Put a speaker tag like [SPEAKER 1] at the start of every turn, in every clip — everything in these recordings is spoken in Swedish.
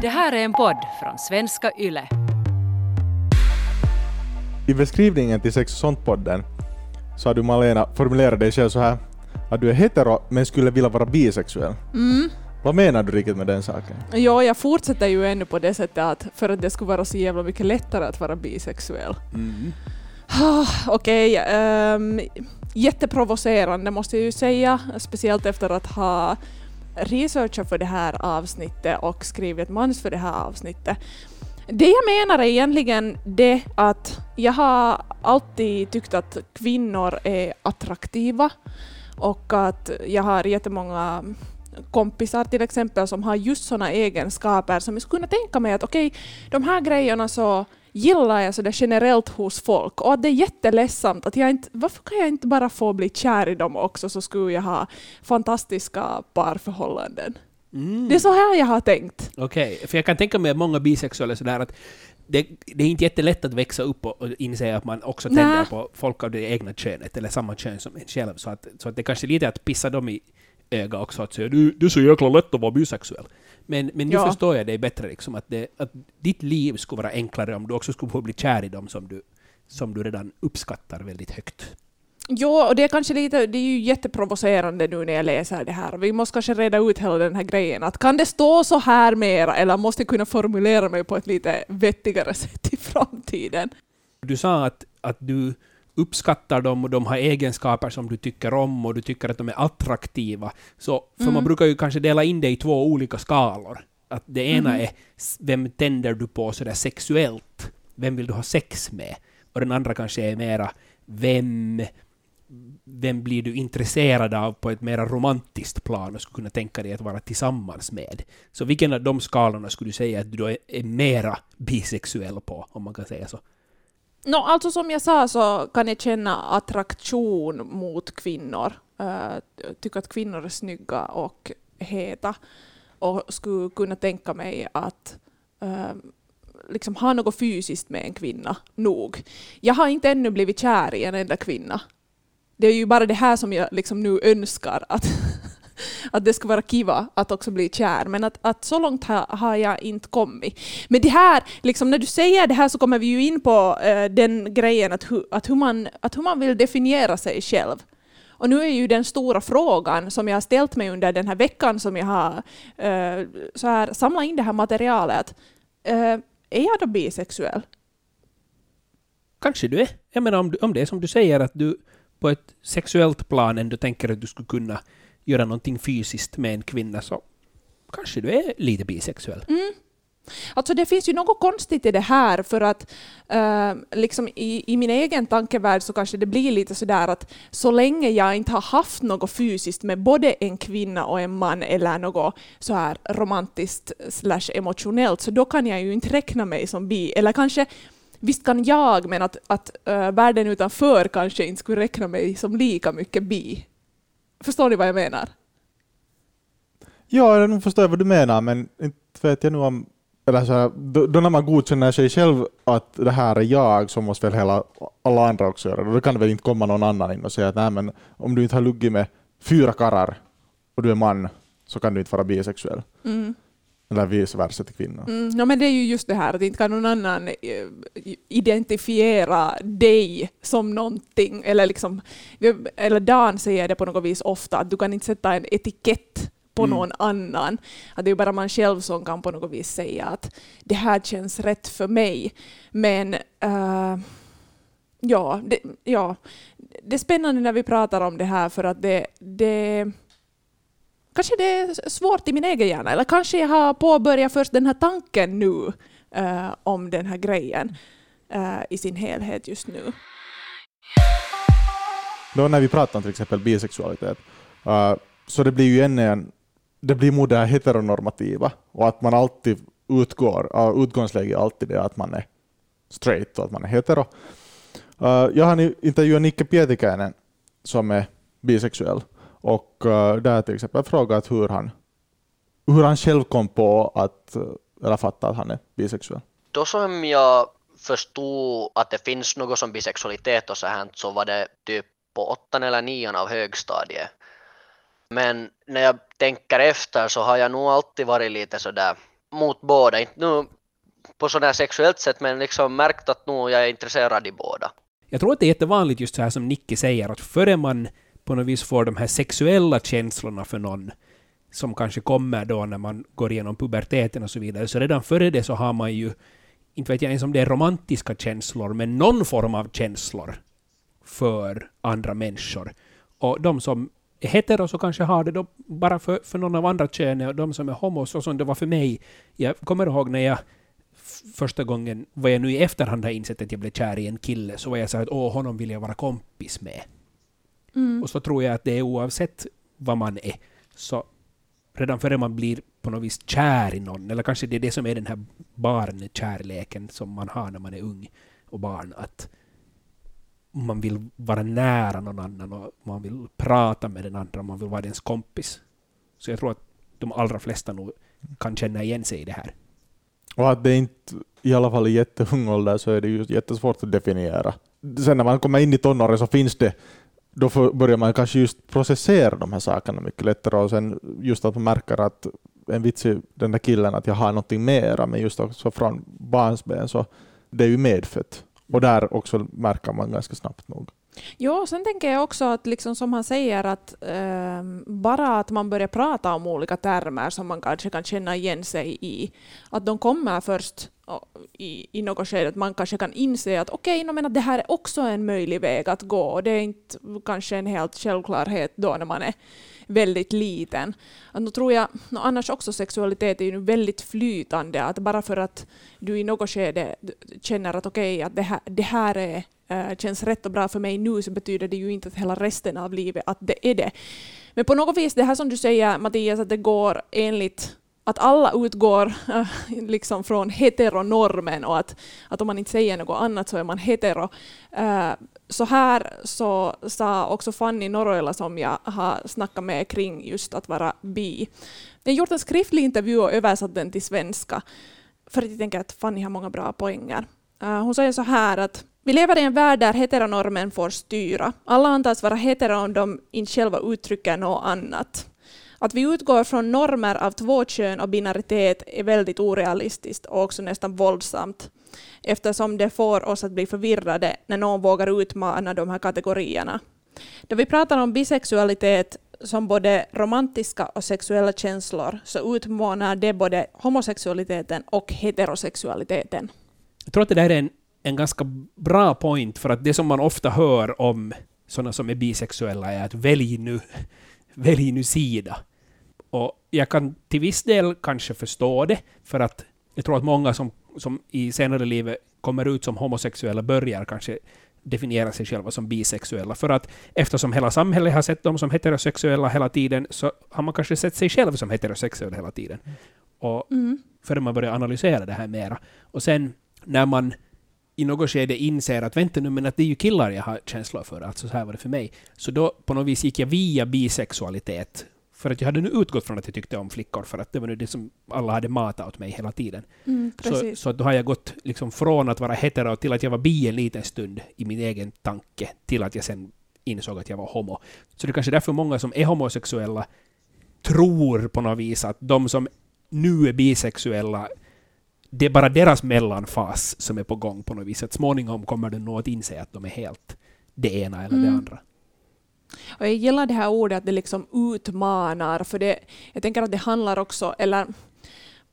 [SPEAKER 1] Det här är en podd från svenska YLE.
[SPEAKER 2] I beskrivningen till Sex och sånt-podden så har du Malena formulerat dig själv så här att du är hetero men skulle vilja vara bisexuell.
[SPEAKER 3] Mm.
[SPEAKER 2] Vad menar du riktigt med den saken?
[SPEAKER 3] Ja, jag fortsätter ju ännu på det sättet att för att det skulle vara så jävla mycket lättare att vara bisexuell. Ah, Okej, ehm, jätteprovocerande måste jag ju säga, speciellt efter att ha researchat för det här avsnittet och skrivit ett manus för det här avsnittet. Det jag menar är egentligen det att jag har alltid tyckt att kvinnor är attraktiva och att jag har jättemånga kompisar till exempel som har just sådana egenskaper som jag skulle kunna tänka mig att okej, de här grejerna så gillar jag sådär generellt hos folk och att det är jätteledsamt att jag inte, varför kan jag inte bara få bli kär i dem också så skulle jag ha fantastiska parförhållanden.
[SPEAKER 4] Mm.
[SPEAKER 3] Det är så här jag har tänkt.
[SPEAKER 4] Okej, för jag kan tänka mig att många bisexuella är sådär att det, det är inte jättelätt att växa upp och, och inse att man också tänder på folk av det egna könet, eller samma kön som en själv. Så att, så att det kanske är lite att pissa dem i ögat också, att säga du, du är så jäkla lätt att vara bisexuell. Men, men nu
[SPEAKER 3] Ja.
[SPEAKER 4] förstår jag dig bättre, liksom, att, det, att ditt liv skulle vara enklare om du också skulle få bli kär i dem som du, som du redan uppskattar väldigt högt.
[SPEAKER 3] Jo, och det är kanske lite, det är ju jätteprovocerande nu när jag läser det här. Vi måste kanske reda ut hela den här grejen. Att kan det stå så här mera eller måste jag kunna formulera mig på ett lite vettigare sätt i framtiden?
[SPEAKER 4] Du sa att, att du uppskattar dem och de har egenskaper som du tycker om och du tycker att de är attraktiva. Så, för
[SPEAKER 3] Mm.
[SPEAKER 4] man brukar ju kanske dela in det i två olika skalor. Att det ena
[SPEAKER 3] Mhm.
[SPEAKER 4] är vem tänder du på sådär sexuellt? Vem vill du ha sex med? Och den andra kanske är mera vem, vem blir du intresserad av på ett mera romantiskt plan och skulle kunna tänka dig att vara tillsammans med? Så vilken av de skalorna skulle du säga att du då är, är mera bisexuell på, om man kan säga så?
[SPEAKER 3] No, alltså som jag sa så kan jag känna attraktion mot kvinnor. Uh, tycker att kvinnor är snygga och heta. Och skulle kunna tänka mig att uh, liksom ha något fysiskt med en kvinna nog. Jag har inte ännu blivit kär i en enda kvinna. Det är ju bara det här som jag liksom nu önskar att, att det ska vara kiva att också bli kär. Men att, att så långt har, har jag inte kommit. Men det här, liksom när du säger det här så kommer vi ju in på eh, den grejen att, hu, att, hur man, att hur man vill definiera sig själv. Och nu är ju den stora frågan som jag har ställt mig under den här veckan som jag har eh, så här, samlat in det här materialet. Eh, är jag då bisexuell?
[SPEAKER 4] Kanske du är. Jag menar om, du, om det är som du säger att du på ett sexuellt plan ändå tänker att du skulle kunna göra någonting fysiskt med en kvinna så kanske du är lite bisexuell.
[SPEAKER 3] Mm. Alltså det finns ju något konstigt i det här för att eh, liksom i, i min egen tankevärld så kanske det blir lite sådär att så länge jag inte har haft något fysiskt med både en kvinna och en man eller något så här romantiskt slash emotionellt så då kan jag ju inte räkna mig som bi. Eller kanske Visst kan jag, men att, att uh, världen utanför kanske inte skulle räkna mig som lika mycket bi. Förstår ni vad jag menar?
[SPEAKER 2] Ja, jag förstår vad du menar, men inte vet jag nu om... Eller så här, då, då när man godkänner sig själv att det här är jag, så måste väl hela, alla andra också göra det. Då kan det väl inte komma någon annan in och säga att nej, men om du inte har luggit med fyra karrar och du är man, så kan du inte vara bisexuell.
[SPEAKER 3] Mm.
[SPEAKER 2] Eller vice versa till kvinnor.
[SPEAKER 3] Mm, no, men det är ju just det här att inte kan någon annan eh, identifiera dig som någonting. Eller, liksom, eller Dan säger det på något vis ofta, att du kan inte sätta en etikett på
[SPEAKER 4] Mm.
[SPEAKER 3] någon annan. Att det är bara man själv som kan på något vis säga att det här känns rätt för mig. Men eh, ja, det, ja, det är spännande när vi pratar om det här för att det, det Kanske det är svårt i min egen hjärna, eller kanske jag har påbörjat först den här tanken nu uh, om den här grejen uh, i sin helhet just nu.
[SPEAKER 2] Då när vi pratar om till exempel bisexualitet, uh, så det blir ju ännu en, det blir mot det här heteronormativa och att man alltid utgår, uh, utgångsläget är alltid det att man är straight och att man är hetero. Uh, jag har intervjuat Nicke Pietikäinen som är bisexuell och uh, där till exempel frågat hur han, hur han själv kom på att, uh, eller fattade att han är bisexuell.
[SPEAKER 5] Då som jag förstod att det finns något som bisexualitet och så här så var det typ på åttan eller nian av högstadiet. Men när jag tänker efter så har jag nog alltid varit lite sådär mot båda. Inte nu på sådär sexuellt sätt men liksom märkt att nu jag är intresserad i båda.
[SPEAKER 4] Jag tror att det är jättevanligt just så här som Nicke säger, att före man på något vis får de här sexuella känslorna för någon, som kanske kommer då när man går igenom puberteten och så vidare, så redan före det så har man ju, inte vet jag ens om det är romantiska känslor, men någon form av känslor för andra människor. Och de som är hetero så kanske har det då bara för, för någon av andra könet, och de som är homo, så som det var för mig. Jag kommer ihåg när jag första gången, vad jag nu i efterhand har insett att jag blev kär i en kille, så var jag så att åh, honom vill jag vara kompis med.
[SPEAKER 3] Mm.
[SPEAKER 4] Och så tror jag att det är oavsett vad man är, så redan före man blir på något vis kär i någon, eller kanske det är det som är den här barnkärleken som man har när man är ung och barn, att man vill vara nära någon annan och man vill prata med den andra, man vill vara ens kompis. Så jag tror att de allra flesta nog kan känna igen sig i det här.
[SPEAKER 2] Och att det inte, i alla fall i jätteung ålder, så är det ju jättesvårt att definiera. Sen när man kommer in i tonåren så finns det, då får- börjar man kanske just processera de här sakerna mycket lättare och sen just att man märker att en vits i den där killen att jag har någonting mera, men just också från barnsben så det är ju medfött. Och där också märker man ganska snabbt nog.
[SPEAKER 3] Jo, sen tänker jag också att liksom som han säger att eh, bara att man börjar prata om olika termer som man kanske kan känna igen sig i, att de kommer först i, i något skede, att man kanske kan inse att okej, okay, men att det här är också en möjlig väg att gå och det är inte kanske en helt självklarhet då när man är väldigt liten. Att nu tror jag, no, annars också sexualitet är ju väldigt flytande, att bara för att du i något skede känner att okej, att det här, det här är eh, känns rätt och bra för mig nu så betyder det ju inte att hela resten av livet att det är det. Men på något vis, det här som du säger Mattias, att det går enligt att alla utgår äh, liksom från heteronormen och att, att om man inte säger något annat så är man hetero. Äh, så här så sa också Fanny Noroila som jag har snackat med kring just att vara bi. Jag har gjort en skriftlig intervju och översatt den till svenska för att jag tänker att Fanny har många bra poänger. Äh, hon säger så här att vi lever i en värld där heteronormen får styra. Alla antas vara hetero om de inte själva uttrycker något annat. Att vi utgår från normer av tvåkön och binaritet är väldigt orealistiskt och också nästan våldsamt eftersom det får oss att bli förvirrade när någon vågar utmana de här kategorierna. Då vi pratar om bisexualitet som både romantiska och sexuella känslor så utmanar det både homosexualiteten och heterosexualiteten.
[SPEAKER 4] Jag tror att det där är en, en ganska bra point, för att det som man ofta hör om sådana som är bisexuella är att välj nu, välj nu sida. Och jag kan till viss del kanske förstå det, för att jag tror att många som, som i senare livet kommer ut som homosexuella börjar kanske definiera sig själva som bisexuella. För att eftersom hela samhället har sett dem som heterosexuella hela tiden, så har man kanske sett sig själv som heterosexuell hela tiden. Och
[SPEAKER 3] Mm.
[SPEAKER 4] förrän man börjar analysera det här mera. Och sen när man i något skede inser att vänta nu, men att det är ju killar jag har känslor för, alltså så här var det för mig. Så då på något vis gick jag via bisexualitet. För att jag hade nu utgått från att jag tyckte om flickor, för att det var nu det som alla hade matat åt mig hela tiden.
[SPEAKER 3] Mm,
[SPEAKER 4] Så, så då har jag gått liksom från att vara hetero till att jag var bi en liten stund i min egen tanke, till att jag sen insåg att jag var homo. Så det är kanske därför många som är homosexuella tror på något vis att de som nu är bisexuella, det är bara deras mellanfas som är på gång på något vis. Att småningom kommer de nog att inse att de är helt det ena eller det
[SPEAKER 3] Mm.
[SPEAKER 4] andra.
[SPEAKER 3] Och jag gillar det här ordet att det liksom utmanar, för det, jag tänker att det handlar också, eller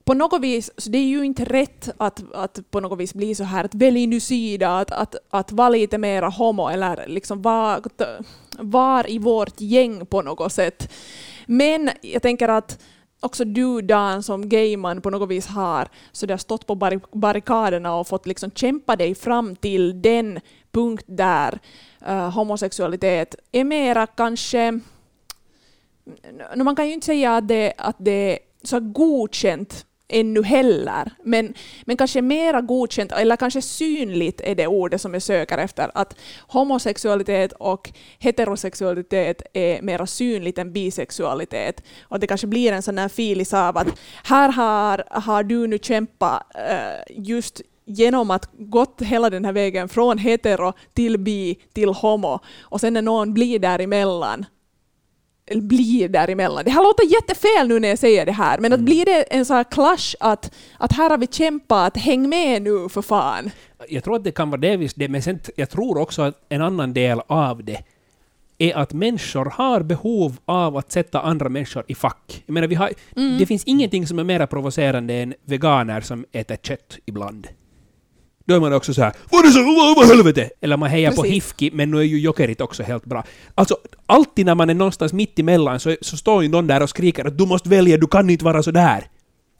[SPEAKER 3] på något vis, så det är ju inte rätt att, att på något vis bli så här att välj nu sida, att, att, att vara lite mera homo eller liksom var, var i vårt gäng på något sätt. Men jag tänker att också du Dan som gayman på något vis har så du har stått på barrikaderna och fått liksom kämpa dig fram till den punkt där uh, homosexualitet är mera kanske... No, man kan ju inte säga att det, att det är så godkänt ännu heller, men, men kanske mera godkänt, eller kanske synligt är det ordet som jag söker efter, att homosexualitet och heterosexualitet är mera synligt än bisexualitet. Och det kanske blir en sån här filis av att här har, har du nu kämpat eh, just genom att gått hela den här vägen från hetero till bi till homo och sen när någon blir däremellan blir däremellan. Det här låter jättefel nu när jag säger det här, men att blir det en sån här clash att, att här har vi kämpat, häng med nu för fan.
[SPEAKER 4] Jag tror att det kan vara delvis det, men sen, jag tror också att en annan del av det är att människor har behov av att sätta andra människor i fack. Jag menar, vi har, det finns ingenting som är mer provocerande än veganer som äter kött ibland. Då är man också så här ”Vad är det så? Vad, vad helvete?” Eller man hejar på
[SPEAKER 3] Precis.
[SPEAKER 4] Hifki, men nu är ju Jokerit också helt bra. Alltså, alltid när man är någonstans mitt emellan så, så står ju någon där och skriker att ”Du måste välja, du kan inte vara så där.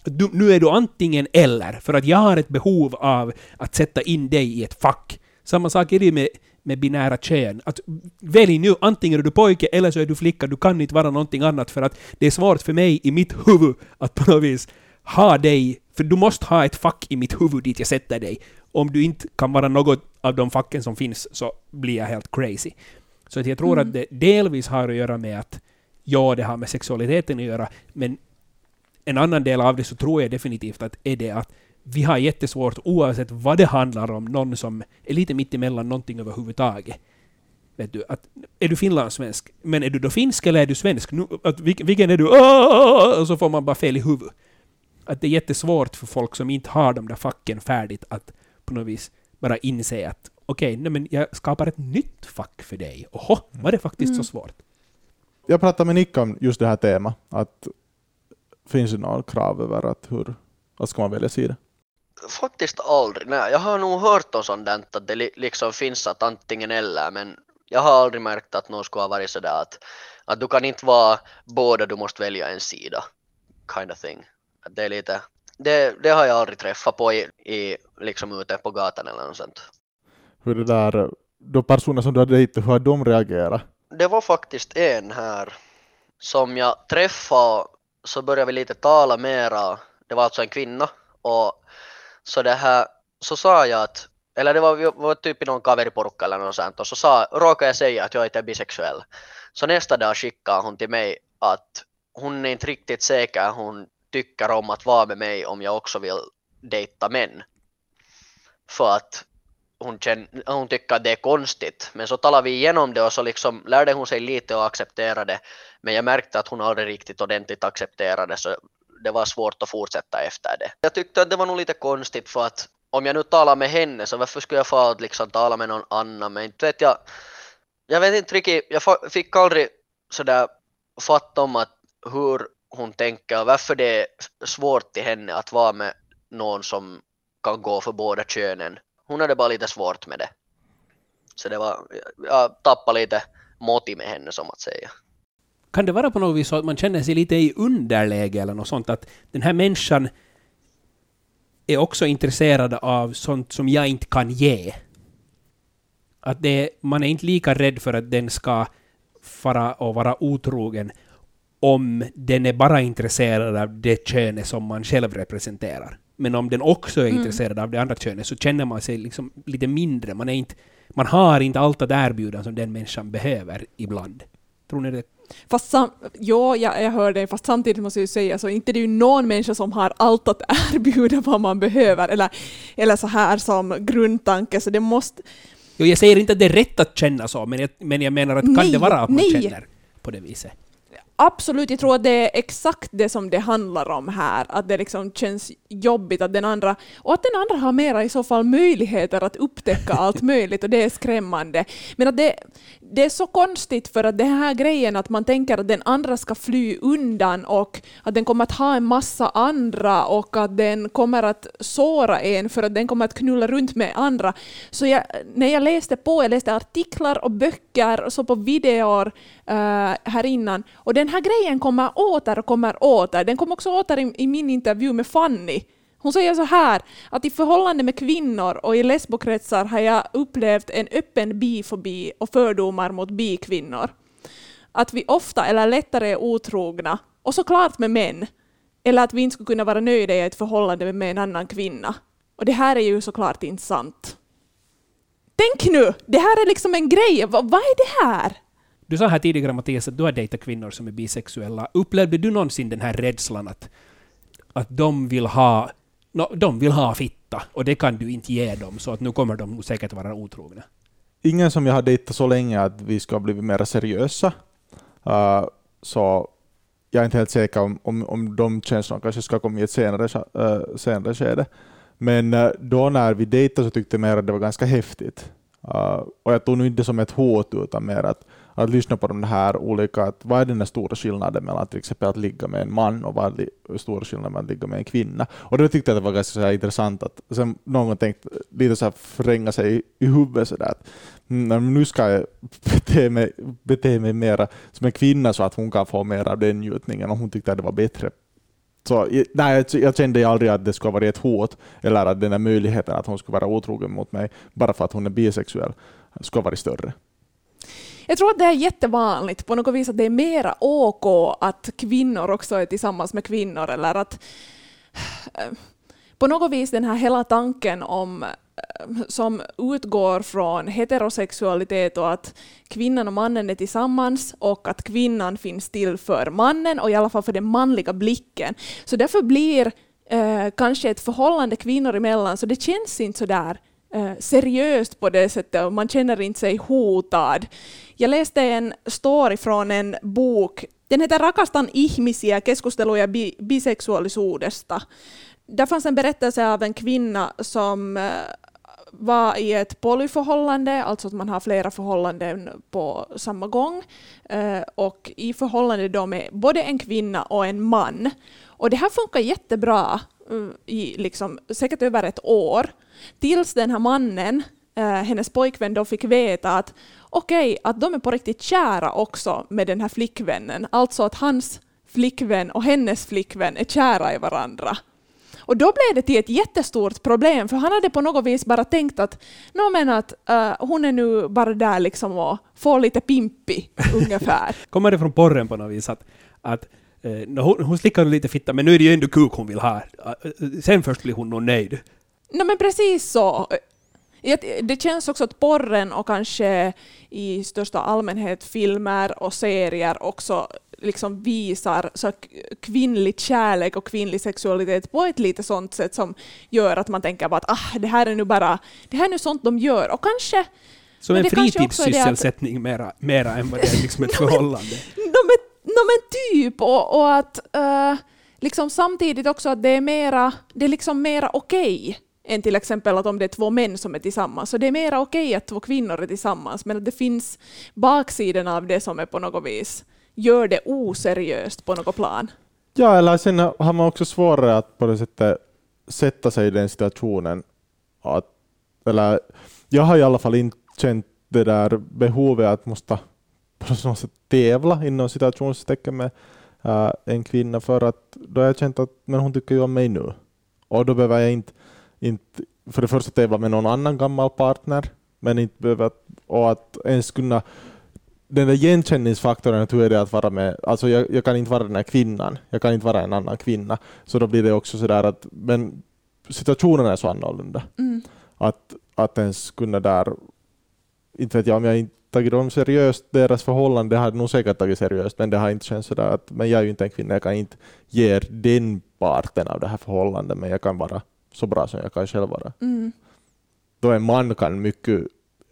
[SPEAKER 4] Du, nu är du antingen eller, för att jag har ett behov av att sätta in dig i ett fack. Samma sak är det med, med binära kön. Att välj nu, antingen är du pojke eller så är du flicka, du kan inte vara någonting annat för att det är svårt för mig i mitt huvud att på något vis ha dig, för du måste ha ett fack i mitt huvud dit jag sätter dig. Om du inte kan vara något av de facken som finns så blir jag helt crazy. Så att jag tror att det delvis har att göra med att ja, det har med sexualiteten att göra, men en annan del av det så tror jag definitivt att är det att vi har jättesvårt, oavsett vad det handlar om, någon som är lite mitt emellan någonting överhuvudtaget. Vet du, att, är du finlandssvensk, men är du då finsk eller är du svensk? Nu, att, vilken, är du? Och så får man bara fel i huvudet. Att det är jättesvårt för folk som inte har de där facken färdigt att på något vis bara inse att okej, nej men jag skapar ett nytt fack för dig. Oho, var det faktiskt så svårt?
[SPEAKER 2] Jag pratade med Nick om just det här temat, att finns det några krav över att hur, vad ska man välja sida?
[SPEAKER 5] Faktiskt aldrig. Nej, jag har nog hört om sånt där, att det li- liksom finns att antingen eller, men jag har aldrig märkt att någon skulle ha varit sådär att, att du kan inte vara båda, du måste välja en sida. Kind of thing. Att det är lite, det, det har jag aldrig träffat på i, i liksom ute på gatan eller något sånt.
[SPEAKER 2] Hur det där, de personer som du har dejtat, hur har de reagerat?
[SPEAKER 5] Det var faktiskt en här som jag träffade så började vi lite tala mera. Det var alltså en kvinna och så det här så sa jag att eller det var, vi var typ i någon kaveriporukka eller något sånt och så sa, råkade jag säga att jag inte är bisexuell. Så nästa dag skickade hon till mig att hon är inte riktigt säker hon tycker om att vara med mig om jag också vill dejta män. För att hon, känner, hon tycker att det är konstigt. Men så talade vi igenom det och så liksom lärde hon sig lite och accepterade. Men jag märkte att hon aldrig riktigt ordentligt accepterade så det var svårt att fortsätta efter det. Jag tyckte att det var nog lite konstigt för att om jag nu talar med henne så varför skulle jag få att liksom tala med någon annan? Men inte vet jag. Jag vet inte riktigt, jag fick aldrig sådär fatt om att hur hon tänker och varför det är svårt till henne att vara med någon som kan gå för båda könen. Hon hade bara lite svårt med det. Så det var, jag tappade lite moti med henne som att säga.
[SPEAKER 4] Kan det vara på något vis så att man känner sig lite i underläge eller något sånt? Att den här människan är också intresserad av sånt som jag inte kan ge. Att det, man är inte lika rädd för att den ska fara och vara otrogen om den är bara intresserad av det könet som man själv representerar. Men om den också är intresserad av det andra könet så känner man sig liksom lite mindre. Man, är inte, man har inte allt att erbjuda som den människan behöver ibland. Tror ni det?
[SPEAKER 3] Fast sam, ja, jag, jag hör dig, fast samtidigt måste jag ju säga så inte det är ju någon människa som har allt att erbjuda vad man behöver, eller, eller så här som grundtanke, så det måste...
[SPEAKER 4] Jo, jag säger inte att det är rätt att känna så, men jag, men jag menar att kan
[SPEAKER 3] Nej,
[SPEAKER 4] det vara att man
[SPEAKER 3] nej.
[SPEAKER 4] känner på det viset?
[SPEAKER 3] Absolut, jag tror att det är exakt det som det handlar om här, att det liksom känns jobbigt att den andra, och att den andra har mera i så fall möjligheter att upptäcka allt möjligt och det är skrämmande. Men att det, det är så konstigt för att den här grejen att man tänker att den andra ska fly undan och att den kommer att ha en massa andra och att den kommer att såra en för att den kommer att knulla runt med andra. Så jag, när jag läste på, jag läste artiklar och böcker och så på videor Eh, här innan och den här grejen kommer åter och kommer åter. Den kom också åter i, i min intervju med Fanny. Hon säger så här, att i förhållande med kvinnor och i lesbokretsar har jag upplevt en öppen bifobi och fördomar mot bikvinnor. Att vi ofta eller lättare är otrogna, och såklart med män, eller att vi inte skulle kunna vara nöjda i ett förhållande med en annan kvinna. Och det här är ju såklart inte sant. Tänk nu, det här är liksom en grej, vad, vad är det här?
[SPEAKER 4] Du sa här tidigare Mattias att du har dejtat kvinnor som är bisexuella. Upplevde du någonsin den här rädslan att, att de vill ha no, de vill ha fitta och det kan du inte ge dem så att nu kommer de nog säkert vara otrogna?
[SPEAKER 2] Ingen som jag har dejtat så länge att vi ska ha blivit mer seriösa. Uh, så jag är inte helt säker om, om, om de känslorna kanske ska komma i ett senare, uh, senare skede. Men uh, då när vi dejtade så tyckte jag mer att det var ganska häftigt. Uh, och jag tog nu inte som ett hot utan mer att, att lyssna på de här olika, att vad är den stora skillnaden mellan till exempel att ligga med en man och vad är den stora skillnaden mellan att ligga med en kvinna. Och då tyckte jag att det var ganska så intressant att sen någon gång tänkt lite så här fränga sig i, i huvudet sådär att mm, nu ska jag bete mig, bete mig mera som en kvinna så att hon kan få mer av den njutningen och hon tyckte att det var bättre så, nej, jag kände aldrig att det skulle vara ett hot, eller att den där möjligheten att hon skulle vara otrogen mot mig, bara för att hon är bisexuell, skulle vara större.
[SPEAKER 3] Jag tror att det är jättevanligt på något vis att det är mera OK att kvinnor också är tillsammans med kvinnor, eller att eh, på något vis den här hela tanken om eh, som utgår från heterosexualitet och att kvinnan och mannen är tillsammans och att kvinnan finns till för mannen och i alla fall för den manliga blicken. Så därför blir eh, kanske ett förhållande kvinnor emellan, så det känns inte så där Eh, seriöst på det sättet och man känner inte sig hotad. Jag läste en story från en bok, den heter Rakastan ihmisiä, keskusteluja bi. Där fanns en berättelse av en kvinna som eh, var i ett polyförhållande, alltså att man har flera förhållanden på samma gång, eh, och i förhållande då med både en kvinna och en man. Och det här funkar jättebra mm, i liksom, säkert över ett år, tills den här mannen, eh, hennes pojkvän, då fick veta att okej, okay, att de är på riktigt kära också med den här flickvännen, alltså att hans flickvän och hennes flickvän är kära i varandra. Och då blev det till ett jättestort problem, för han hade på något vis bara tänkt att, no, men att uh, hon är nu bara där liksom och får lite pimpi ungefär.
[SPEAKER 4] Kommer det från porren på något vis att, att uh, hon, hon slickar lite fitta, men nu är det ju ändå kuk hon vill ha. Uh, sen först blir hon nog nöjd.
[SPEAKER 3] No, men precis så. Det känns också att porren och kanske i största allmänhet filmer och serier också liksom visar så kvinnlig kärlek och kvinnlig sexualitet på ett lite sånt sätt som gör att man tänker bara att ah, det här är nu bara, det här är nu sånt de gör. Och kanske
[SPEAKER 4] som en fritidssysselsättning att... mera, mera än vad det är liksom ett förhållande.
[SPEAKER 3] no, men, no, men typ, och, och att uh, liksom samtidigt också att det är mera, det är liksom mera okej okay än till exempel att om det är två män som är tillsammans. Så det är mera okej att två kvinnor är tillsammans, men att det finns baksidan av det som är på något vis gör det oseriöst på något plan.
[SPEAKER 2] Ja, eller sen har man också svårare att på det sättet eh, sätta sig i den situationen. Att, eller, jag har i alla fall inte känt det där behovet att måste på något sätt tävla inom situationstecken med äh, en kvinna för att då har jag känt att men hon tycker ju om mig nu. Och då behöver jag inte, inte för det första tävla med någon annan gammal partner, men inte behöva, och att ens kunna den där igenkänningsfaktorn, hur är det att vara med, alltså jag, jag, kan inte vara den här kvinnan, jag kan inte vara en annan kvinna, så då blir det också sådär att, men situationen är så annorlunda. Mm. Att, att ens kunna där, inte vet jag om jag inte tagit dem seriöst, deras förhållande har nog säkert tagit seriöst, men det har inte känts sådär att, men jag är ju inte en kvinna, jag kan inte ge den parten av det här förhållandet, men jag kan vara så bra som jag kan själv vara. Mm. Då en man kan mycket,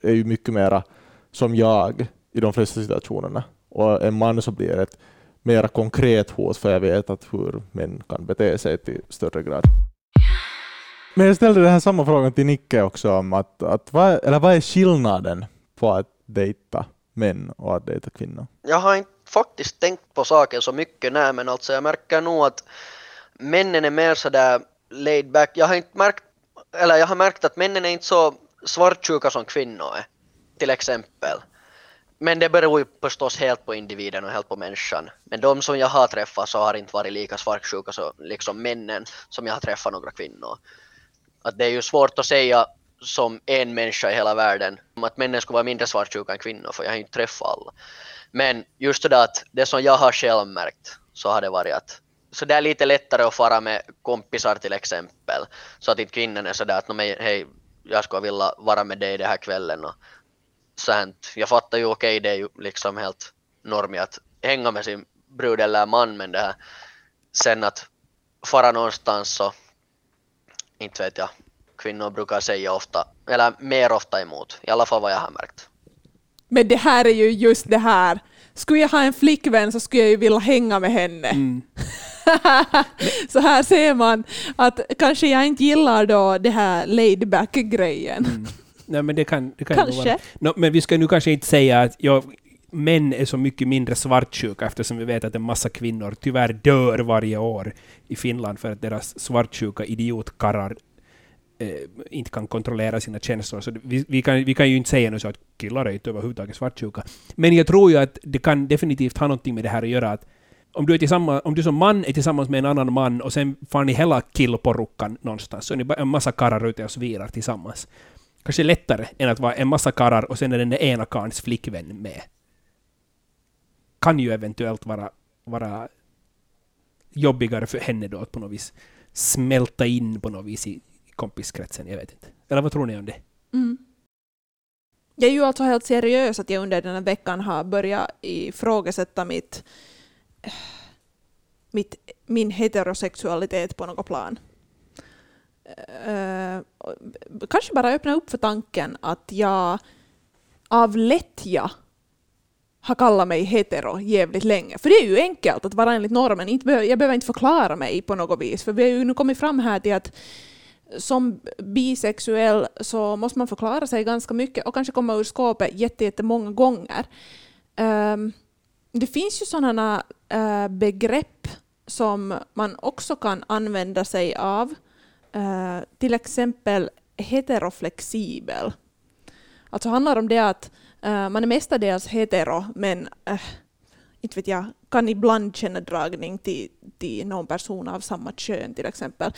[SPEAKER 2] är ju mycket mera som jag, i de flesta situationerna. Och en man så blir ett mer konkret hot, för jag vet att hur män kan bete sig till större grad. Men jag ställde den här samma frågan till Nicke också, om att, att vad, eller vad är skillnaden på att dejta män och att dejta kvinnor?
[SPEAKER 5] Jag har inte faktiskt tänkt på saken så mycket, nej, men alltså jag märker nog att männen är mer sådär laid back. Jag har inte märkt, eller jag har märkt att männen är inte så svartsjuka som kvinnor är, till exempel. Men det beror ju förstås helt på individen och helt på människan. Men de som jag har träffat så har inte varit lika svartsjuka som liksom männen som jag har träffat några kvinnor. Att det är ju svårt att säga som en människa i hela världen att männen skulle vara mindre svartsjuka än kvinnor för jag har inte träffat alla. Men just det där att det som jag har själv märkt så har det varit att så det är lite lättare att fara med kompisar till exempel. Så att inte kvinnan är sådär att hej, jag skulle vilja vara med dig den här kvällen och sånt. Jag fattar ju okej, okay, det är ju liksom helt normigt att hänga med sin brud eller man, men det här sen att fara någonstans så inte vet jag. Kvinnor brukar säga ofta, eller mer ofta emot, i alla fall vad jag har märkt.
[SPEAKER 3] Men det här är ju just det här skulle jag ha en flickvän så skulle jag ju vilja hänga med henne.
[SPEAKER 4] Mm.
[SPEAKER 3] så här ser man att kanske jag inte gillar då det här laid back-grejen.
[SPEAKER 4] Mm. Nej, men det kan, det kan
[SPEAKER 3] Kanske.
[SPEAKER 4] vara. Nå, men vi ska nu kanske inte säga att jag, män är så mycket mindre svartsjuka eftersom vi vet att en massa kvinnor tyvärr dör varje år i Finland för att deras svartsjuka idiotkarrar eh, inte kan kontrollera sina känslor. Så vi, vi, kan, vi kan ju inte säga nu så att killar är inte överhuvudtaget svartsjuka. Men jag tror ju att det kan definitivt ha någonting med det här att göra. Att om, du är tillsammans, om du som man är tillsammans med en annan man och sen får ni hela killporukkan någonstans, så är ni bara en massa karlar ute och svirar tillsammans. Kanske lättare än att vara en massa karlar och sen är den ena karns flickvän med. Kan ju eventuellt vara, vara jobbigare för henne då att på något vis smälta in på något vis i kompiskretsen. Jag vet inte. Eller vad tror ni om det?
[SPEAKER 3] Mm. Jag är ju alltså helt seriös att jag under den här veckan har börjat ifrågasätta mitt, mit, min heterosexualitet på något plan. Uh, kanske bara öppna upp för tanken att jag av lättja har kallat mig hetero jävligt länge. För det är ju enkelt att vara enligt normen. Inte behöver, jag behöver inte förklara mig på något vis. För vi har ju nu kommit fram här till att som bisexuell så måste man förklara sig ganska mycket och kanske komma ur skåpet jätte- jättemånga gånger. Ehm, det finns ju sådana eh, begrepp som man också kan använda sig av. Eh, till exempel heteroflexibel. Alltså handlar om det att eh, man är mestadels hetero men inte vet jag, kan ibland känna dragning till, till någon person av samma kön till exempel.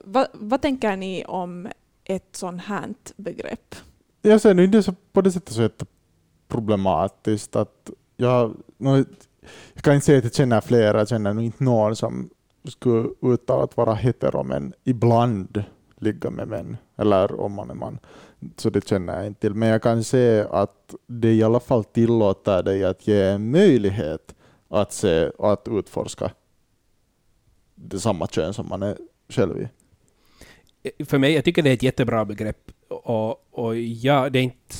[SPEAKER 3] Va, vad tänker ni om ett sånt här begrepp?
[SPEAKER 2] Jag ser nu inte så på det sättet så jätteproblematiskt att jag, jag kan inte säga att jag känner flera, jag känner nog inte någon som skulle uttala att vara hetero men ibland ligga med män, eller om man är man. Så det känner jag inte till. Men jag kan se att det i alla fall tillåter dig att ge en möjlighet att se och att utforska det samma kön som man är själv i.
[SPEAKER 4] För mig, jag tycker det är ett jättebra begrepp. Och, och ja, det är inte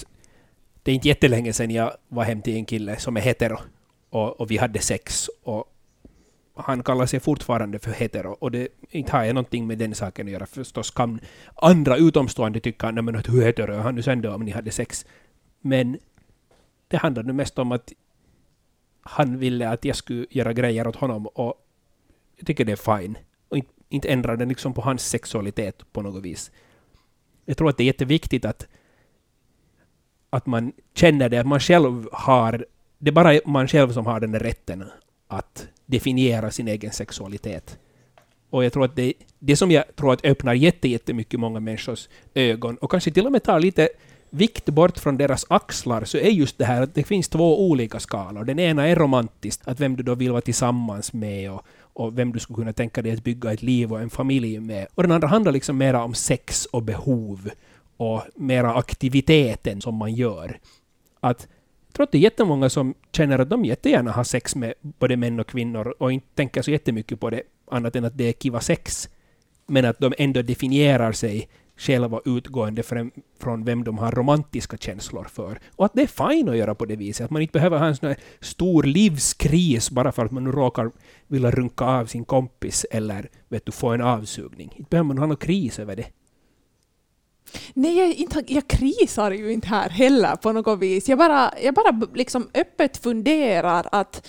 [SPEAKER 4] det är inte jättelänge sedan jag var hem till en kille som är hetero och, och vi hade sex och han kallar sig fortfarande för hetero och det inte har jag någonting med den saken att göra. Förstås kan andra utomstående tycka nej men att hur hetero är han nu sen då om ni hade sex? Men det handlar nu mest om att han ville att jag skulle göra grejer åt honom och jag tycker det är fine. Och inte, inte ändra den liksom på hans sexualitet på något vis. Jag tror att det är jätteviktigt att att man känner det, att man själv har... Det är bara man själv som har den där rätten att definiera sin egen sexualitet. Och jag tror att det, det som jag tror att öppnar jätte, jättemycket många människors ögon och kanske till och med tar lite vikt bort från deras axlar så är just det här att det finns två olika skalor. Den ena är romantiskt, att vem du då vill vara tillsammans med och, och vem du skulle kunna tänka dig att bygga ett liv och en familj med. Och den andra handlar liksom mera om sex och behov och mera aktiviteten som man gör. Att jag tror att det är jättemånga som känner att de jättegärna har sex med både män och kvinnor och inte tänker så jättemycket på det annat än att det är kiva sex. Men att de ändå definierar sig själva utgående från, vem de har romantiska känslor för. Och att det är fine att göra på det viset. Att man inte behöver ha en sån här stor livskris bara för att man nu råkar vilja runka av sin kompis eller vet du, få en avsugning. Inte behöver man ha någon kris över det.
[SPEAKER 3] Nej, jag, inte, jag krisar ju inte här heller på något vis. Jag bara, jag bara liksom öppet funderar att,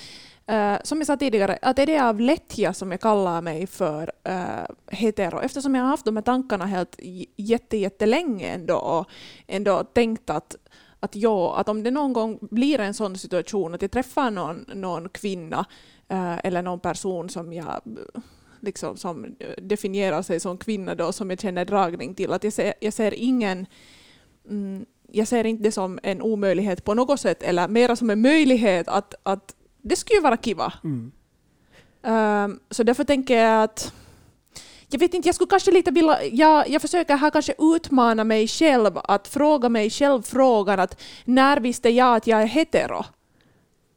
[SPEAKER 3] eh, som jag sa tidigare, att är det av lättja som jag kallar mig för eh, hetero? Eftersom jag har haft de här tankarna helt jätte, jättelänge ändå och ändå tänkt att att, ja, att om det någon gång blir en sån situation att jag träffar någon, någon kvinna eh, eller någon person som jag liksom, som definierar sig som kvinna då, som jag känner dragning till. Att jag, ser, jag ser ingen... Mm, jag ser inte det som en omöjlighet på något sätt, eller mera som en möjlighet att, att det skulle ju vara kiva.
[SPEAKER 4] Mm.
[SPEAKER 3] Um, så därför tänker jag att jag vet inte, jag skulle kanske lite vilja, jag, jag försöker här kanske utmana mig själv att fråga mig själv frågan att när visste jag att jag är hetero?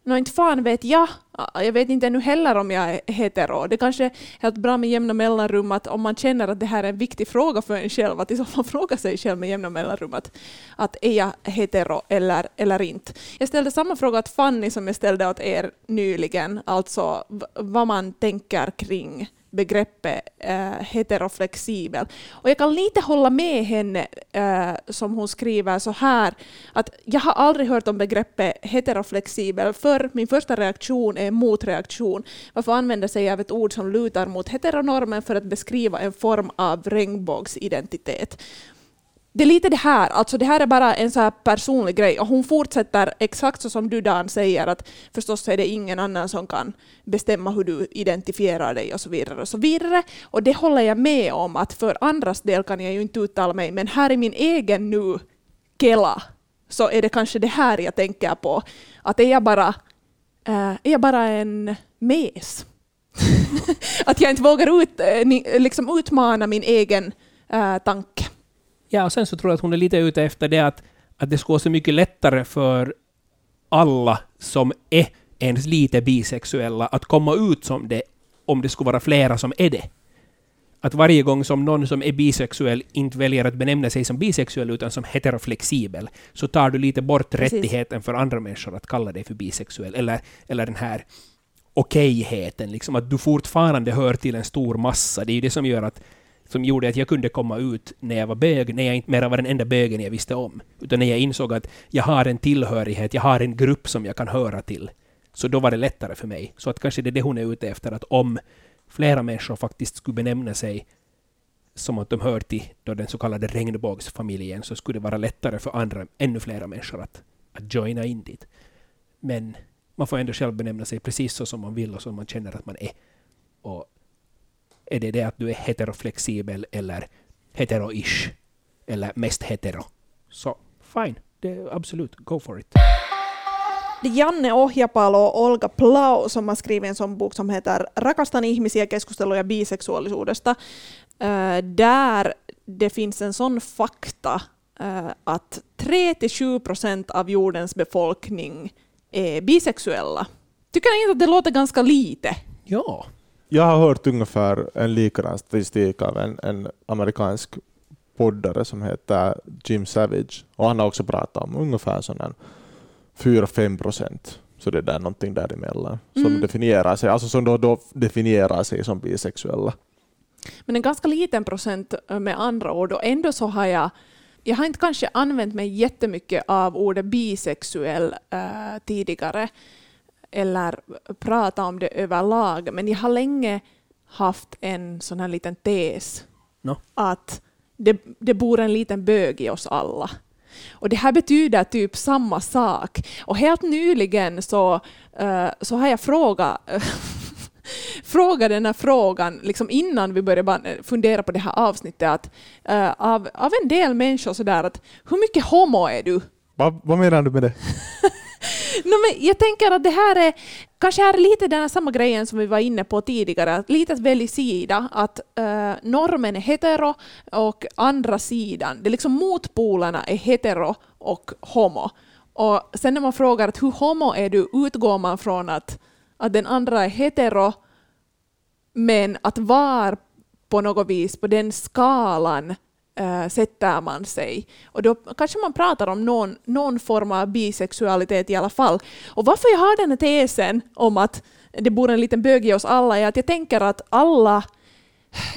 [SPEAKER 3] Nå inte fan vet jag jag vet inte ännu heller om jag är hetero. Det kanske är helt bra med jämna mellanrum att om man känner att det här är en viktig fråga för en själv, att i så fall fråga sig själv med jämna mellanrum att, att är jag hetero eller, eller inte. Jag ställde samma fråga till Fanny som jag ställde åt er nyligen, alltså vad man tänker kring begreppet äh, heteroflexibel. Och jag kan lite hålla med henne äh, som hon skriver så här att jag har aldrig hört om begreppet heteroflexibel för min första reaktion är motreaktion. Varför använda sig av ett ord som lutar mot heteronormen för att beskriva en form av regnbågsidentitet? Det är lite det här, alltså det här är bara en så här personlig grej och hon fortsätter exakt så som du Dan säger att förstås är det ingen annan som kan bestämma hur du identifierar dig och så vidare och så vidare. Och det håller jag med om att för andras del kan jag ju inte uttala mig men här i min egen nu Kela så är det kanske det här jag tänker på. Att är jag bara, eh, är jag bara en mes? att jag inte vågar ut, eh, ni- liksom utmana min egen eh, tanke.
[SPEAKER 4] Ja, och sen så tror jag att hon är lite ute efter det att, att det skulle vara så mycket lättare för alla som är ens lite bisexuella att komma ut som det om det skulle vara flera som är det. Att varje gång som någon som är bisexuell inte väljer att benämna sig som bisexuell utan som heteroflexibel, så tar du lite bort
[SPEAKER 3] Precis.
[SPEAKER 4] rättigheten för andra människor att kalla dig för bisexuell. Eller, eller den här okejheten, liksom att du fortfarande hör till en stor massa. Det är ju det som gör att som gjorde att jag kunde komma ut när jag var bög, när jag inte mera var den enda bögen jag visste om. Utan när jag insåg att jag har en tillhörighet, jag har en grupp som jag kan höra till. Så då var det lättare för mig. Så att kanske det är det hon är ute efter, att om flera människor faktiskt skulle benämna sig som att de hör till då den så kallade regnbågsfamiljen, så skulle det vara lättare för andra, ännu flera människor att, att joina in dit. Men man får ändå själv benämna sig precis så som man vill och som man känner att man är. Och är det det att du är heteroflexibel eller hetero-ish eller mest hetero, så fine. Det absolut, go for it.
[SPEAKER 3] Det är Janne Ohjapalo och Olga Plau som har skrivit en sån bok som heter Rakastan ihmisiä keskusteluja bisexuaalisuudesta. Där det finns en sån fakta att 3-7 procent av jordens befolkning är bisexuella. Tycker ni inte att det låter ganska lite?
[SPEAKER 4] Ja.
[SPEAKER 2] Jag har hört ungefär en likadan statistik av en, en amerikansk poddare som heter Jim Savage. Och han har också pratat om ungefär sån 4-5 procent. Så det är där någonting däremellan. Som
[SPEAKER 3] Mm.
[SPEAKER 2] definierar sig, alltså som då, då definierar sig som bisexuella.
[SPEAKER 3] Men en ganska liten procent äh, med andra ord och ändå så har jag jag har inte kanske använt mig jättemycket av ordet bisexuell äh, tidigare eller pratat om det överlag, men jag har länge haft en sån här liten tes
[SPEAKER 4] No.
[SPEAKER 3] att det, det bor en liten bög i oss alla. Och det här betyder typ samma sak. Och helt nyligen så, eh, så har jag frågat fråga den här frågan liksom innan vi började fundera på det här avsnittet att, eh, av, av en del människor sådär att hur mycket homo är du?
[SPEAKER 2] Va, vad menar du med det?
[SPEAKER 3] No, men jag tänker att det här är kanske är lite den här samma grejen som vi var inne på tidigare, att lite att välja sida, att eh, normen är hetero och andra sidan, det är liksom motpolerna är hetero och homo. Och sen när man frågar att hur homo är du, utgår man från att, att den andra är hetero, men att var på något vis på den skalan äh, sätter man sig. Och då kanske man pratar om någon, någon form av bisexualitet i alla fall. Och varför jag har den här tesen om att det bor en liten bög i oss alla är att jag tänker att alla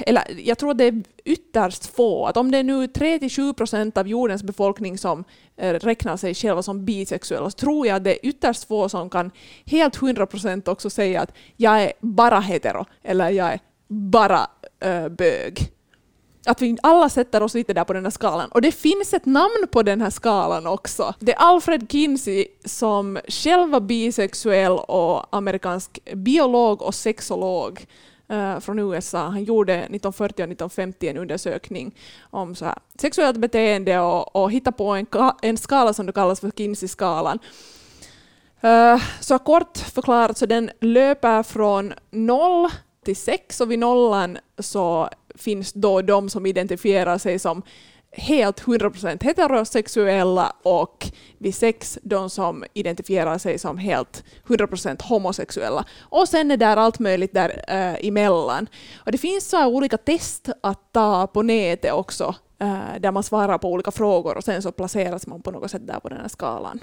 [SPEAKER 3] eller jag tror det är ytterst få, att om det är nu 3-7 procent av jordens befolkning som äh, räknar sig själva som bisexuella, så tror jag att det är ytterst få som kan helt 100 procent också säga att jag är bara hetero, eller jag är bara äh, bög. Att vi alla sätter oss lite där på den här skalan. Och det finns ett namn på den här skalan också. Det är Alfred Kinsey som själv var bisexuell och amerikansk biolog och sexolog eh, från USA. Han gjorde 1940 och 1950 en undersökning om så här, sexuellt beteende och, och hittade på en, en skala som då kallas för Kinsey-skalan. Eh, så kort förklarat så den löper från noll till sex och vid nollan så finns då de som identifierar sig som helt 100% heterosexuella och vid sex de som identifierar sig som helt 100% homosexuella. Och sen är det allt möjligt där äh, emellan. Och det finns så olika test att ta på nätet också äh, där man svarar på olika frågor och sen så placeras man på något sätt där på den här skalan.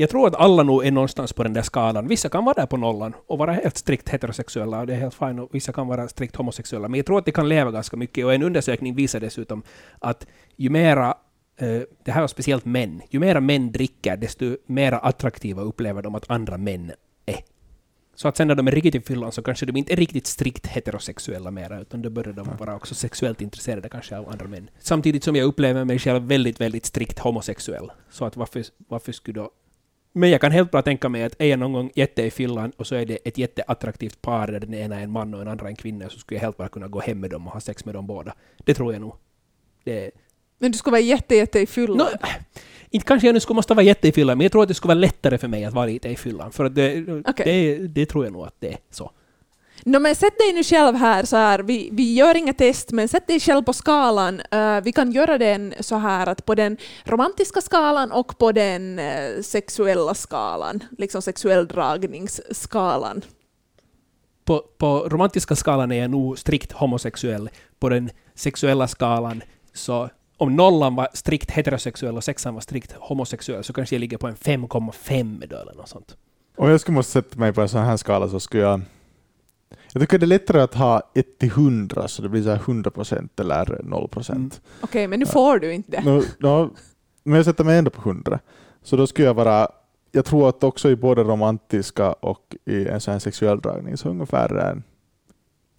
[SPEAKER 4] Jag tror att alla nog är någonstans på den där skalan. Vissa kan vara där på nollan och vara helt strikt heterosexuella och det är helt fine. Och vissa kan vara strikt homosexuella. Men jag tror att det kan leva ganska mycket. Och en undersökning visar dessutom att ju mera eh, det här var speciellt män. Ju mera män dricker, desto mera attraktiva upplever de att andra män är. Så att sen när de är riktigt i fyllan så kanske de inte är riktigt strikt heterosexuella mera, utan då börjar de vara också sexuellt intresserade kanske av andra män. Samtidigt som jag upplever mig själv väldigt, väldigt strikt homosexuell. Så att varför, varför skulle då men jag kan helt bra tänka mig att är jag någon gång jätte i Finland och så är det ett jätteattraktivt par där den ena är en man och den andra en kvinna så skulle jag helt bara kunna gå hem med dem och ha sex med dem båda. Det tror jag nog. Det...
[SPEAKER 3] Men du skulle vara jätte, jätte i fyllan? No,
[SPEAKER 4] inte kanske jag nu skulle måste vara jätte i fyllan, men jag tror att det skulle vara lättare för mig att vara lite i fyllan. För det, okay. det, det tror jag nog att det är så.
[SPEAKER 3] No, men sätt dig nu själv här, så här. Vi, vi gör inga test, men sätt dig själv på skalan. Uh, vi kan göra den så här att på den romantiska skalan och på den uh, sexuella skalan, liksom sexuell dragningsskalan.
[SPEAKER 4] På, på romantiska skalan är jag nog strikt homosexuell. På den sexuella skalan så om nollan var strikt heterosexuell och sexan var strikt homosexuell så kanske jag ligger på en 5,5 då eller något sånt.
[SPEAKER 2] Om jag skulle måste sätta mig på en sån här skala så skulle jag jag tycker det är lättare att ha 1 till 100 så det blir så 100 procent eller 0 procent. Mm.
[SPEAKER 3] Okej, okay, men nu får du inte det.
[SPEAKER 2] No, no, men jag sätter mig ändå på 100. Så då skulle jag vara, jag tror att också i både romantiska och i en sån sexuell dragning så ungefär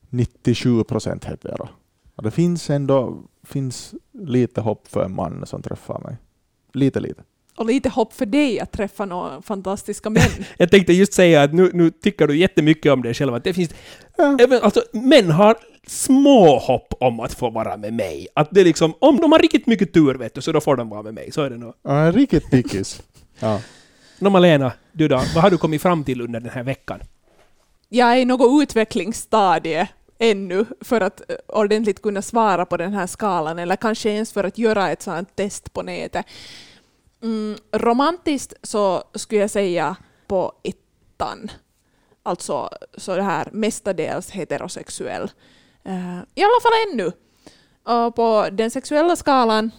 [SPEAKER 2] 97 procent hetero. Och det finns ändå finns lite hopp för en man som träffar mig. Lite, lite
[SPEAKER 3] och lite hopp för dig att träffa några fantastiska män.
[SPEAKER 4] jag tänkte just säga att nu, nu tycker du jättemycket om dig själv. Att det finns, ja. alltså, män har små hopp om att få vara med mig. Att det liksom, om de har riktigt mycket tur vet du, så då får de vara med mig. Så är det nog.
[SPEAKER 2] Ja, riktigt pickis. ja.
[SPEAKER 4] Nå Malena, du då, vad har du kommit fram till under den här veckan?
[SPEAKER 3] Jag är i något utvecklingsstadie ännu för att eh, ordentligt kunna svara på den här skalan, eller kanske ens för att göra ett sådant test på nätet. Mm, romantiskt så skulle jag säga på ettan. Alltså så det här mestadels heterosexuell. Uh, I alla fall ännu. Och på den sexuella skalan,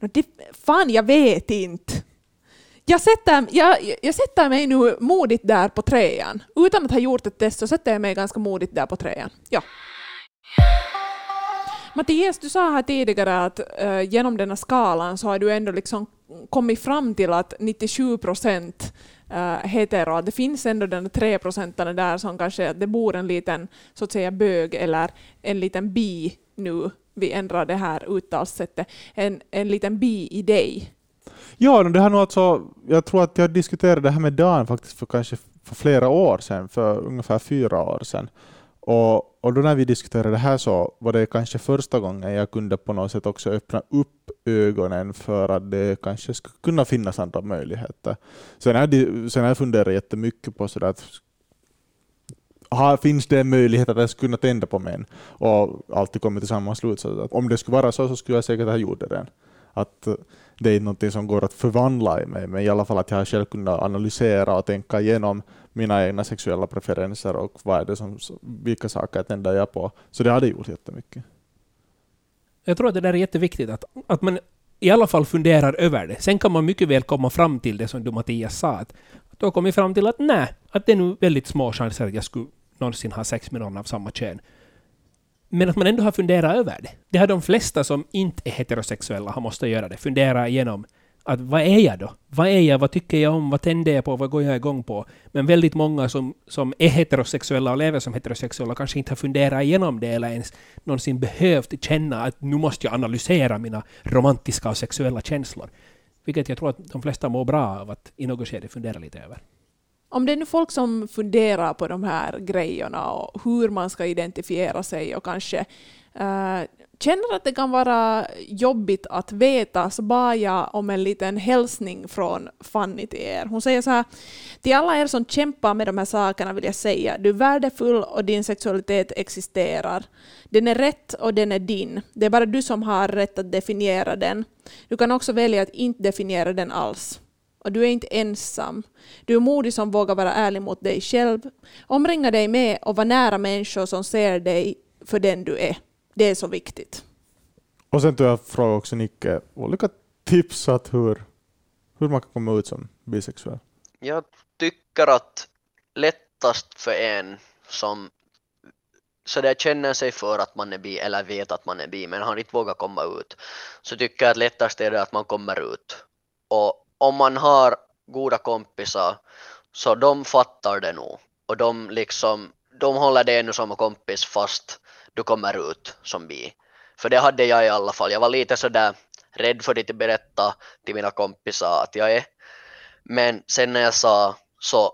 [SPEAKER 3] no, det, fan jag vet inte. Jag sätter, jag, jag sätter mig nu modigt där på trean. Utan att ha gjort ett test så sätter jag mig ganska modigt där på trean. Ja. Mattias, du sa här tidigare att uh, genom denna skalan så har du ändå liksom kommit fram till att 97 procent eh, hetero, det finns ändå den 3 procenten där som kanske det bor en liten så att säga bög eller en liten bi nu, vi ändrar det här uttalssättet, en, en liten bi i dig.
[SPEAKER 2] Ja, det här nog alltså, jag tror att jag diskuterade det här med Dan faktiskt för kanske för flera år sedan, för ungefär fyra år sedan. Och, och då när vi diskuterade det här så var det kanske första gången jag kunde på något sätt också öppna upp ögonen för att det kanske skulle kunna finnas andra möjligheter. Sen har jag, sen har jag funderat jättemycket på sådär att ha, finns det en möjlighet att jag skulle kunna tända på mig? Och alltid kommit till samma slutsats att om det skulle vara så så skulle jag säkert ha gjort det. Att eh, det är något som går att förvandla i mig, men i alla fall att jag själv kunnat analysera och tänka igenom mina egna sexuella preferenser och vad är det som, vilka saker tänder jag på. Så det hade gjort jättemycket.
[SPEAKER 4] Jag tror att det där är jätteviktigt, att, att man i alla fall funderar över det. Sen kan man mycket väl komma fram till det som du Mattias sa, att, att du har kommit fram till att nej, att det är nu väldigt små chanser att jag skulle någonsin ha sex med någon av samma kön. Men att man ändå har funderat över det. Det har de flesta som inte är heterosexuella har måste göra det. Fundera igenom att vad är jag då? Vad är jag? Vad tycker jag om? Vad tänder jag på? Vad går jag igång på? Men väldigt många som, som är heterosexuella och lever som heterosexuella kanske inte har funderat igenom det eller ens någonsin behövt känna att nu måste jag analysera mina romantiska och sexuella känslor. Vilket jag tror att de flesta mår bra av att i något skede fundera lite över.
[SPEAKER 3] Om det är nu folk som funderar på de här grejerna och hur man ska identifiera sig och kanske uh, känner att det kan vara jobbigt att veta så bad jag om en liten hälsning från Fanny till er. Hon säger så här, till alla er som kämpar med de här sakerna vill jag säga, du är värdefull och din sexualitet existerar. Den är rätt och den är din. Det är bara du som har rätt att definiera den. Du kan också välja att inte definiera den alls. Och du är inte ensam. Du är modig som vågar vara ärlig mot dig själv. Omringa dig med och var nära människor som ser dig för den du är. Det är så viktigt.
[SPEAKER 2] Och sen tog jag fråga också Nicke olika tips att hur, hur man kan komma ut som bisexuell.
[SPEAKER 5] Jag tycker att lättast för en som så där känner sig för att man är bi eller vet att man är bi men har inte vågat komma ut så tycker jag att lättast är det att man kommer ut. Och om man har goda kompisar så de fattar det nog och de liksom de håller det ännu som kompis fast du kommer ut som bi. För det hade jag i alla fall. Jag var lite sådär rädd för att berätta till mina kompisar att jag är. Men sen när jag sa så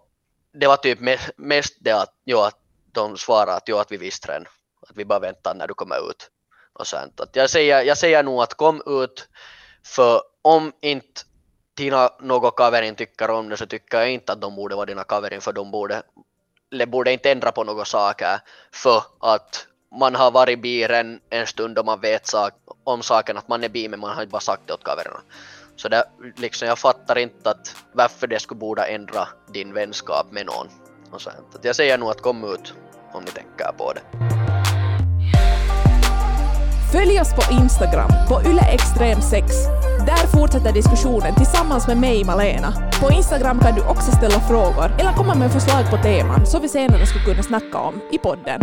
[SPEAKER 5] det var typ mest det att, jo, att de svarade att, jo, att vi visste redan. Att vi bara väntar när du kommer ut. Och sånt. Att jag, säger, jag säger nog att kom ut för om inte dina något kaverin tycker om det så tycker jag inte att de borde vara dina kaverin för de borde, de borde inte ändra på några saker för att man har varit bi en, en stund och man vet sak, om saken att man är bi men man har inte bara sagt det åt kaverna. Så det, liksom, jag fattar inte att varför det skulle borde ändra din vänskap med någon. Och så, att jag säger nog att kom ut om ni tänker på det.
[SPEAKER 3] Följ oss på Instagram, på yleextrem6. Där fortsätter diskussionen tillsammans med mig, Malena. På Instagram kan du också ställa frågor eller komma med förslag på teman som vi senare skulle kunna snacka om i podden.